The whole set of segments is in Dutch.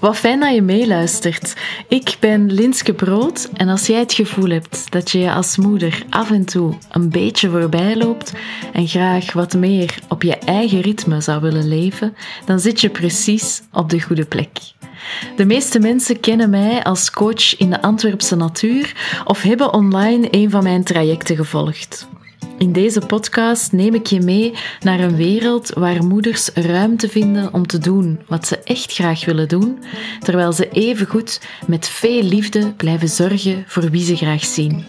Wat fijn dat je meeluistert. Ik ben Linske Brood en als jij het gevoel hebt dat je je als moeder af en toe een beetje voorbij loopt en graag wat meer op je eigen ritme zou willen leven, dan zit je precies op de goede plek. De meeste mensen kennen mij als coach in de Antwerpse natuur of hebben online een van mijn trajecten gevolgd. In deze podcast neem ik je mee naar een wereld waar moeders ruimte vinden om te doen wat ze echt graag willen doen, terwijl ze evengoed met veel liefde blijven zorgen voor wie ze graag zien.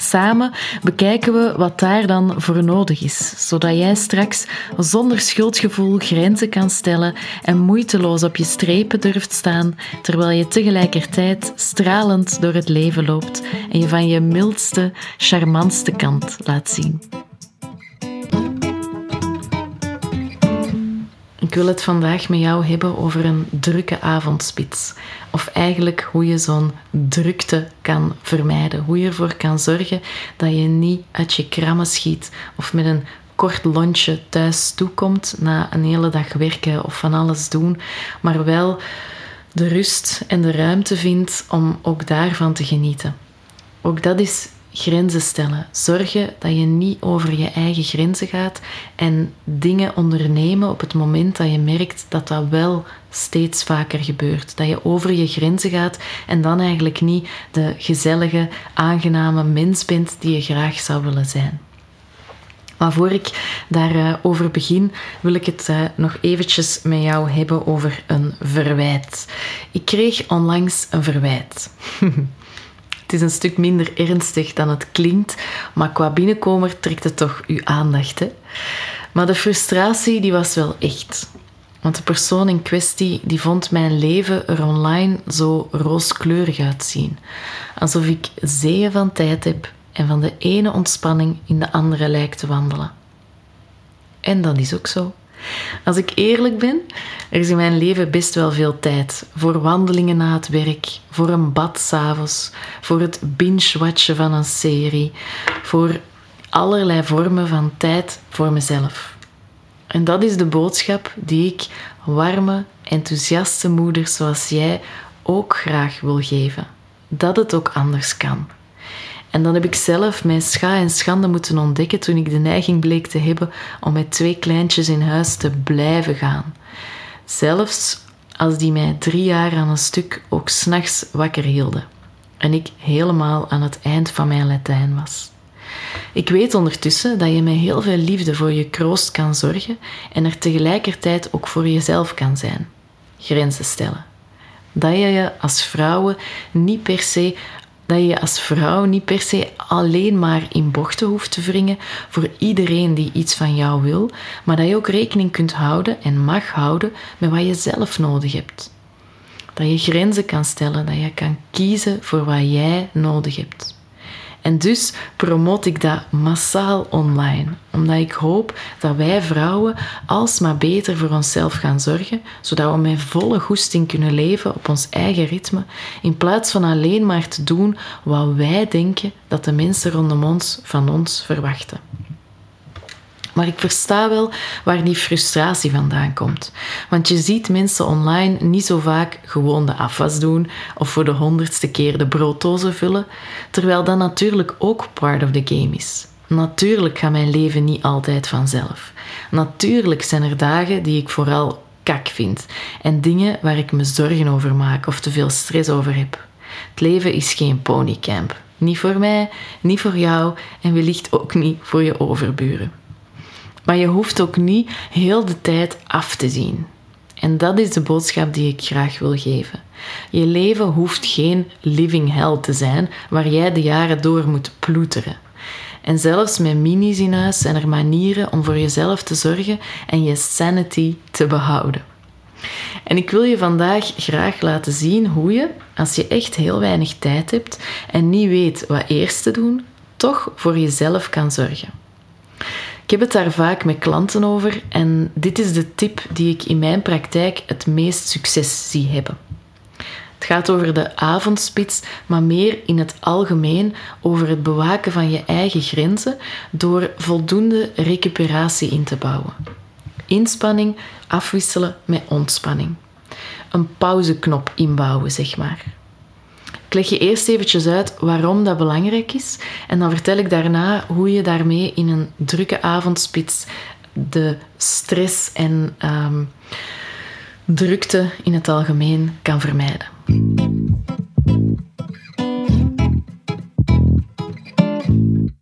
Samen bekijken we wat daar dan voor nodig is, zodat jij straks zonder schuldgevoel grenzen kan stellen en moeiteloos op je strepen durft staan, terwijl je tegelijkertijd stralend door het leven loopt en je van je mildste, charmantste kant laat zien. Ik wil het vandaag met jou hebben over een drukke avondspits. Of eigenlijk hoe je zo'n drukte kan vermijden. Hoe je ervoor kan zorgen dat je niet uit je krammen schiet of met een kort lunchje thuis toekomt na een hele dag werken of van alles doen, maar wel de rust en de ruimte vindt om ook daarvan te genieten. Ook dat is grenzen stellen. Zorgen dat je niet over je eigen grenzen gaat en dingen ondernemen op het moment dat je merkt dat dat wel steeds vaker gebeurt. Dat je over je grenzen gaat en dan eigenlijk niet de gezellige, aangename mens bent die je graag zou willen zijn. Maar voor ik daarover uh, begin, wil ik het uh, nog eventjes met jou hebben over een verwijt. Ik kreeg onlangs een verwijt. Het is een stuk minder ernstig dan het klinkt, maar qua binnenkomer trekt het toch uw aandacht. Hè? Maar de frustratie die was wel echt. Want de persoon in kwestie die vond mijn leven er online zo rooskleurig uitzien. Alsof ik zeeën van tijd heb en van de ene ontspanning in de andere lijkt te wandelen. En dat is ook zo. Als ik eerlijk ben, er is in mijn leven best wel veel tijd voor wandelingen na het werk, voor een bad s'avonds, voor het binge-watchen van een serie, voor allerlei vormen van tijd voor mezelf. En dat is de boodschap die ik warme, enthousiaste moeders zoals jij ook graag wil geven. Dat het ook anders kan. En dan heb ik zelf mijn scha en schande moeten ontdekken toen ik de neiging bleek te hebben om met twee kleintjes in huis te blijven gaan. Zelfs als die mij drie jaar aan een stuk ook s'nachts wakker hielden. En ik helemaal aan het eind van mijn Latijn was. Ik weet ondertussen dat je met heel veel liefde voor je kroost kan zorgen en er tegelijkertijd ook voor jezelf kan zijn. Grenzen stellen. Dat je je als vrouwen niet per se dat je als vrouw niet per se alleen maar in bochten hoeft te wringen voor iedereen die iets van jou wil, maar dat je ook rekening kunt houden en mag houden met wat je zelf nodig hebt. Dat je grenzen kan stellen, dat je kan kiezen voor wat jij nodig hebt. En dus promoot ik dat massaal online, omdat ik hoop dat wij vrouwen alsmaar beter voor onszelf gaan zorgen, zodat we met volle goesting kunnen leven op ons eigen ritme, in plaats van alleen maar te doen wat wij denken dat de mensen rondom ons van ons verwachten. Maar ik versta wel waar die frustratie vandaan komt. Want je ziet mensen online niet zo vaak gewoon de afwas doen of voor de honderdste keer de brooddozen vullen, terwijl dat natuurlijk ook part of the game is. Natuurlijk gaat mijn leven niet altijd vanzelf. Natuurlijk zijn er dagen die ik vooral kak vind en dingen waar ik me zorgen over maak of te veel stress over heb. Het leven is geen ponycamp. Niet voor mij, niet voor jou en wellicht ook niet voor je overburen. Maar je hoeft ook niet heel de tijd af te zien. En dat is de boodschap die ik graag wil geven. Je leven hoeft geen living hell te zijn waar jij de jaren door moet ploeteren. En zelfs met minis in huis zijn er manieren om voor jezelf te zorgen en je sanity te behouden. En ik wil je vandaag graag laten zien hoe je, als je echt heel weinig tijd hebt en niet weet wat eerst te doen, toch voor jezelf kan zorgen. Ik heb het daar vaak met klanten over en dit is de tip die ik in mijn praktijk het meest succes zie hebben. Het gaat over de avondspits, maar meer in het algemeen over het bewaken van je eigen grenzen door voldoende recuperatie in te bouwen. Inspanning afwisselen met ontspanning. een pauzeknop inbouwen, zeg maar. Ik leg je eerst eventjes uit waarom dat belangrijk is en dan vertel ik daarna hoe je daarmee in een drukke avondspits de stress en um, drukte in het algemeen kan vermijden.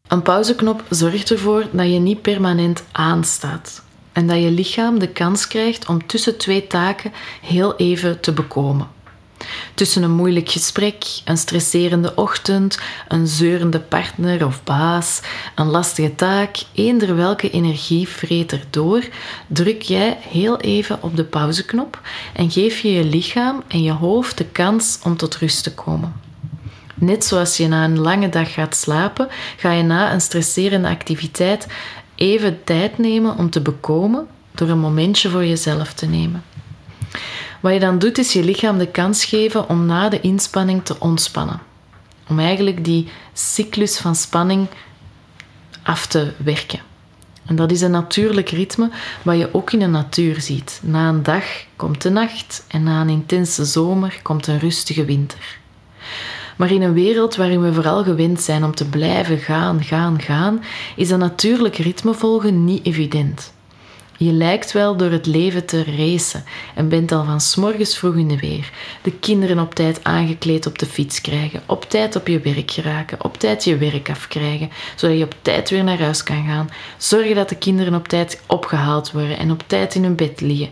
Een pauzeknop zorgt ervoor dat je niet permanent aanstaat en dat je lichaam de kans krijgt om tussen twee taken heel even te bekomen. Tussen een moeilijk gesprek, een stresserende ochtend, een zeurende partner of baas, een lastige taak, eender welke energie vreet erdoor, druk jij heel even op de pauzeknop en geef je je lichaam en je hoofd de kans om tot rust te komen. Net zoals je na een lange dag gaat slapen, ga je na een stresserende activiteit even tijd nemen om te bekomen door een momentje voor jezelf te nemen. Wat je dan doet, is je lichaam de kans geven om na de inspanning te ontspannen. Om eigenlijk die cyclus van spanning af te werken. En dat is een natuurlijk ritme wat je ook in de natuur ziet. Na een dag komt de nacht en na een intense zomer komt een rustige winter. Maar in een wereld waarin we vooral gewend zijn om te blijven gaan, gaan, gaan, is dat natuurlijk ritme volgen niet evident. Je lijkt wel door het leven te racen en bent al van s'morgens vroeg in de weer. De kinderen op tijd aangekleed op de fiets krijgen, op tijd op je werk geraken, op tijd je werk afkrijgen, zodat je op tijd weer naar huis kan gaan. Zorgen dat de kinderen op tijd opgehaald worden en op tijd in hun bed liggen.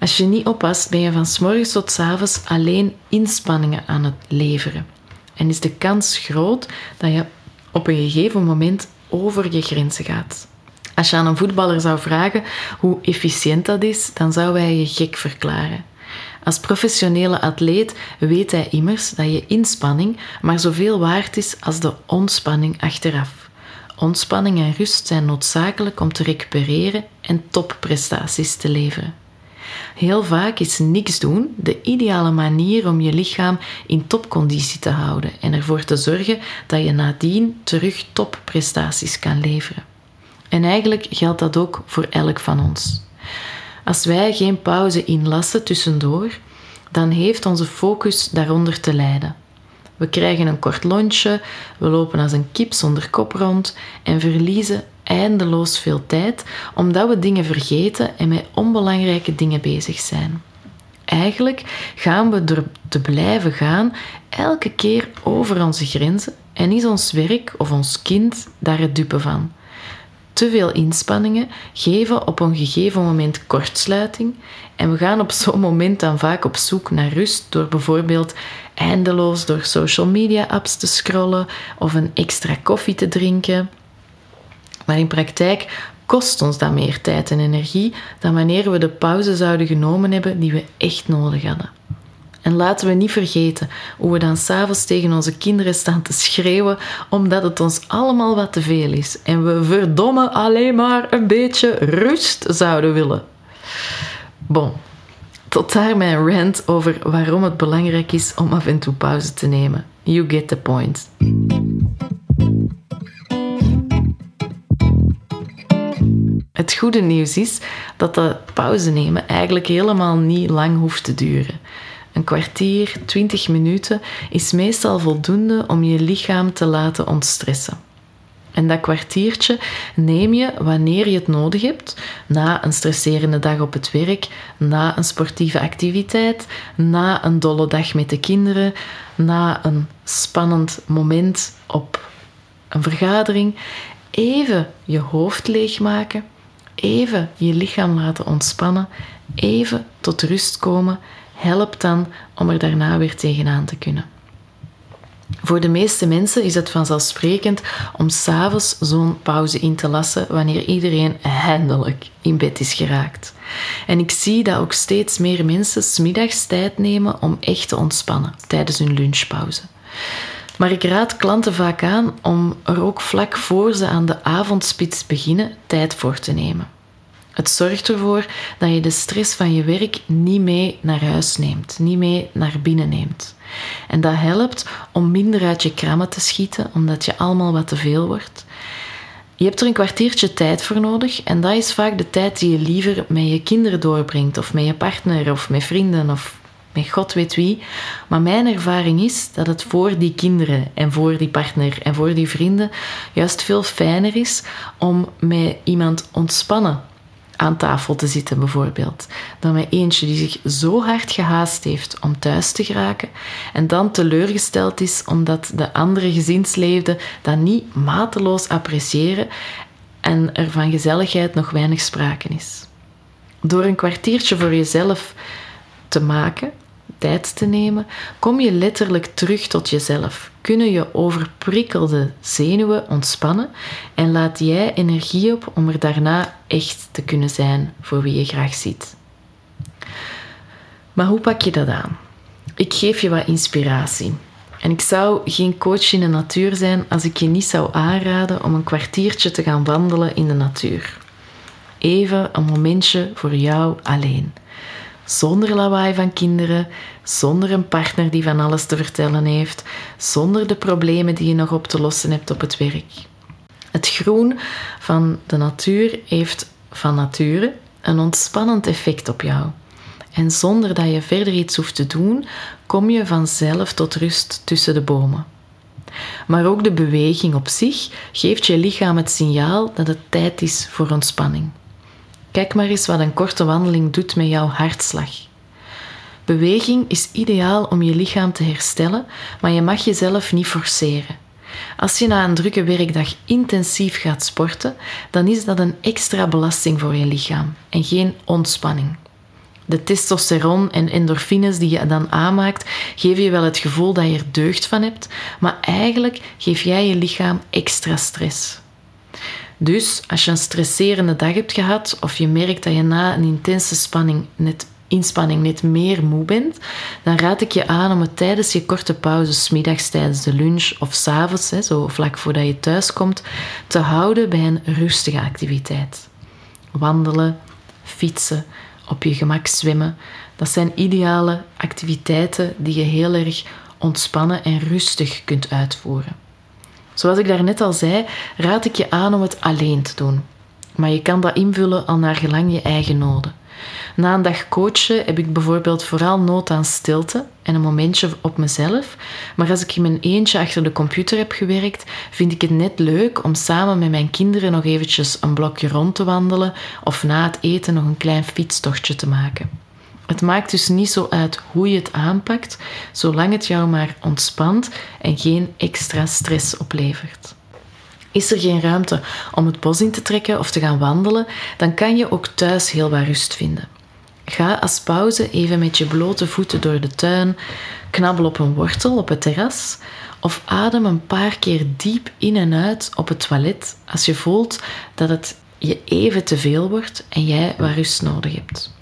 Als je niet oppast, ben je van s'morgens tot s'avonds alleen inspanningen aan het leveren. En is de kans groot dat je op een gegeven moment over je grenzen gaat. Als je aan een voetballer zou vragen hoe efficiënt dat is, dan zou hij je gek verklaren. Als professionele atleet weet hij immers dat je inspanning maar zoveel waard is als de ontspanning achteraf. Ontspanning en rust zijn noodzakelijk om te recupereren en topprestaties te leveren. Heel vaak is niks doen de ideale manier om je lichaam in topconditie te houden en ervoor te zorgen dat je nadien terug topprestaties kan leveren. En eigenlijk geldt dat ook voor elk van ons. Als wij geen pauze inlassen tussendoor, dan heeft onze focus daaronder te lijden. We krijgen een kort lontje, we lopen als een kip zonder kop rond en verliezen eindeloos veel tijd omdat we dingen vergeten en met onbelangrijke dingen bezig zijn. Eigenlijk gaan we door te blijven gaan elke keer over onze grenzen en is ons werk of ons kind daar het dupe van. Te veel inspanningen geven op een gegeven moment kortsluiting en we gaan op zo'n moment dan vaak op zoek naar rust door bijvoorbeeld eindeloos door social media apps te scrollen of een extra koffie te drinken maar in praktijk kost ons dat meer tijd en energie dan wanneer we de pauze zouden genomen hebben die we echt nodig hadden. En laten we niet vergeten hoe we dan s'avonds tegen onze kinderen staan te schreeuwen omdat het ons allemaal wat te veel is en we verdomme alleen maar een beetje rust zouden willen. Bon, tot daar mijn rant over waarom het belangrijk is om af en toe pauze te nemen. You get the point. Het goede nieuws is dat de pauze nemen eigenlijk helemaal niet lang hoeft te duren. Een kwartier, twintig minuten is meestal voldoende om je lichaam te laten ontstressen. En dat kwartiertje neem je wanneer je het nodig hebt, na een stresserende dag op het werk, na een sportieve activiteit, na een dolle dag met de kinderen, na een spannend moment op een vergadering. Even je hoofd leegmaken even je lichaam laten ontspannen, even tot rust komen, helpt dan om er daarna weer tegenaan te kunnen. Voor de meeste mensen is het vanzelfsprekend om s'avonds zo'n pauze in te lassen wanneer iedereen eindelijk in bed is geraakt. En ik zie dat ook steeds meer mensen smiddags tijd nemen om echt te ontspannen tijdens hun lunchpauze. Maar ik raad klanten vaak aan om er ook vlak voor ze aan de avondspits beginnen tijd voor te nemen. Het zorgt ervoor dat je de stress van je werk niet mee naar huis neemt, niet mee naar binnen neemt. En dat helpt om minder uit je krammen te schieten, omdat je allemaal wat te veel wordt. Je hebt er een kwartiertje tijd voor nodig en dat is vaak de tijd die je liever met je kinderen doorbrengt, of met je partner, of met vrienden, of met God weet wie. Maar mijn ervaring is dat het voor die kinderen en voor die partner en voor die vrienden juist veel fijner is om met iemand ontspannen aan tafel te zitten, bijvoorbeeld. Dan met eentje die zich zo hard gehaast heeft om thuis te geraken en dan teleurgesteld is omdat de andere gezinsleden dat niet mateloos appreciëren en er van gezelligheid nog weinig sprake is. Door een kwartiertje voor jezelf te maken, tijd te nemen, kom je letterlijk terug tot jezelf. Kunnen je overprikkelde zenuwen ontspannen en laat jij energie op om er daarna echt te kunnen zijn voor wie je graag ziet. Maar hoe pak je dat aan? Ik geef je wat inspiratie. En ik zou geen coach in de natuur zijn als ik je niet zou aanraden om een kwartiertje te gaan wandelen in de natuur. Even een momentje voor jou alleen. Zonder lawaai van kinderen, zonder een partner die van alles te vertellen heeft, zonder de problemen die je nog op te lossen hebt op het werk. Het groen van de natuur heeft van nature een ontspannend effect op jou. En zonder dat je verder iets hoeft te doen, kom je vanzelf tot rust tussen de bomen. Maar ook de beweging op zich geeft je lichaam het signaal dat het tijd is voor ontspanning. Kijk maar eens wat een korte wandeling doet met jouw hartslag. Beweging is ideaal om je lichaam te herstellen, maar je mag jezelf niet forceren. Als je na een drukke werkdag intensief gaat sporten, dan is dat een extra belasting voor je lichaam en geen ontspanning. De testosteron en endorfines die je dan aanmaakt, geven je wel het gevoel dat je er deugd van hebt, maar eigenlijk geef jij je lichaam extra stress. Dus als je een stresserende dag hebt gehad of je merkt dat je na een intense spanning net, inspanning net meer moe bent, dan raad ik je aan om het tijdens je korte pauzes, middags tijdens de lunch of s avonds, zo vlak voordat je thuis komt, te houden bij een rustige activiteit. Wandelen, fietsen, op je gemak zwemmen, dat zijn ideale activiteiten die je heel erg ontspannen en rustig kunt uitvoeren. Zoals ik daarnet al zei, raad ik je aan om het alleen te doen. Maar je kan dat invullen al naar gelang je eigen noden. Na een dag coachen heb ik bijvoorbeeld vooral nood aan stilte en een momentje op mezelf. Maar als ik in mijn eentje achter de computer heb gewerkt, vind ik het net leuk om samen met mijn kinderen nog eventjes een blokje rond te wandelen of na het eten nog een klein fietstochtje te maken. Het maakt dus niet zo uit hoe je het aanpakt, zolang het jou maar ontspant en geen extra stress oplevert. Is er geen ruimte om het bos in te trekken of te gaan wandelen, dan kan je ook thuis heel wat rust vinden. Ga als pauze even met je blote voeten door de tuin, knabbel op een wortel op het terras of adem een paar keer diep in en uit op het toilet als je voelt dat het je even te veel wordt en jij wat rust nodig hebt.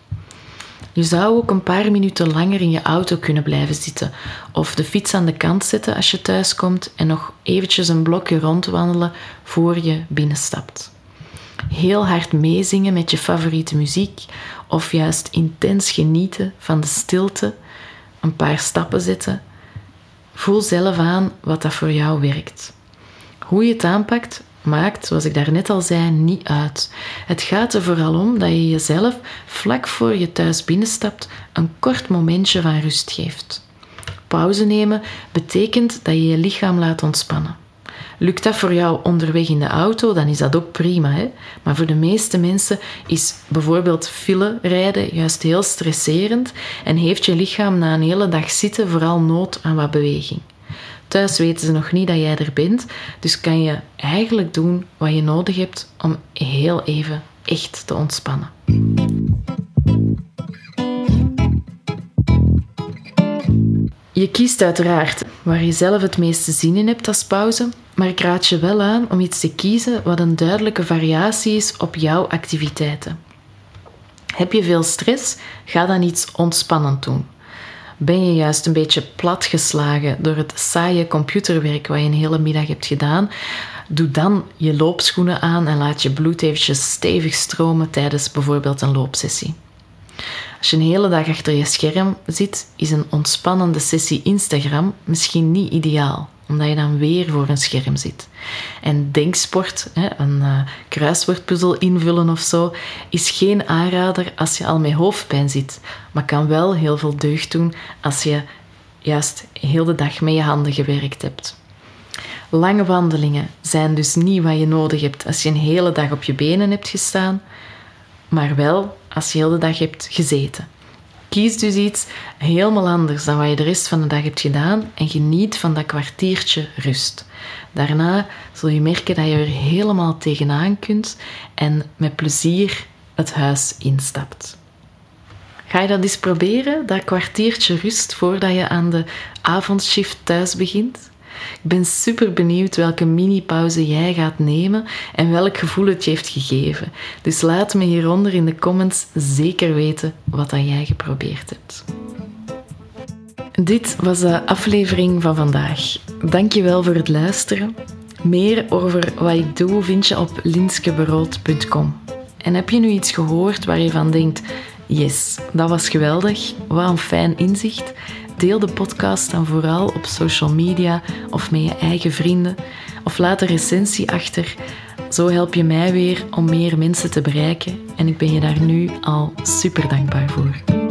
Je zou ook een paar minuten langer in je auto kunnen blijven zitten of de fiets aan de kant zetten als je thuis komt en nog eventjes een blokje rondwandelen voor je binnenstapt. Heel hard meezingen met je favoriete muziek of juist intens genieten van de stilte, een paar stappen zetten. Voel zelf aan wat dat voor jou werkt. Hoe je het aanpakt, maakt, zoals ik daarnet al zei, niet uit. Het gaat er vooral om dat je jezelf vlak voor je thuis binnenstapt een kort momentje van rust geeft. Pauze nemen betekent dat je je lichaam laat ontspannen. Lukt dat voor jou onderweg in de auto, dan is dat ook prima. Hè? Maar voor de meeste mensen is bijvoorbeeld file rijden juist heel stresserend en heeft je lichaam na een hele dag zitten vooral nood aan wat beweging. Thuis weten ze nog niet dat jij er bent, dus kan je eigenlijk doen wat je nodig hebt om heel even echt te ontspannen. Je kiest uiteraard waar je zelf het meeste zin in hebt als pauze, maar ik raad je wel aan om iets te kiezen wat een duidelijke variatie is op jouw activiteiten. Heb je veel stress? Ga dan iets ontspannend doen. Ben je juist een beetje platgeslagen door het saaie computerwerk wat je een hele middag hebt gedaan? Doe dan je loopschoenen aan en laat je bloed eventjes stevig stromen tijdens bijvoorbeeld een loopsessie. Als je een hele dag achter je scherm zit, is een ontspannende sessie Instagram misschien niet ideaal. Omdat je dan weer voor een scherm zit. En denksport, een uh, kruiswoordpuzzel invullen of zo, is geen aanrader als je al met hoofdpijn zit, maar kan wel heel veel deugd doen als je juist heel de dag met je handen gewerkt hebt. Lange wandelingen zijn dus niet wat je nodig hebt als je een hele dag op je benen hebt gestaan, maar wel als je heel de dag hebt gezeten. Kies dus iets helemaal anders dan wat je de rest van de dag hebt gedaan en geniet van dat kwartiertje rust. Daarna zul je merken dat je er helemaal tegenaan kunt en met plezier het huis instapt. Ga je dat eens proberen, dat kwartiertje rust voordat je aan de avondshift thuis begint? Ik ben super benieuwd welke mini-pauze jij gaat nemen en welk gevoel het je heeft gegeven. Dus laat me hieronder in de comments zeker weten wat dat jij geprobeerd hebt. Dit was de aflevering van vandaag. Dankjewel voor het luisteren. Meer over wat ik doe vind je op linskeberold.com. En heb je nu iets gehoord waar je van denkt: yes, dat was geweldig, wat een fijn inzicht? Deel de podcast dan vooral op social media of met je eigen vrienden. Of laat een recensie achter. Zo help je mij weer om meer mensen te bereiken en ik ben je daar nu al super dankbaar voor.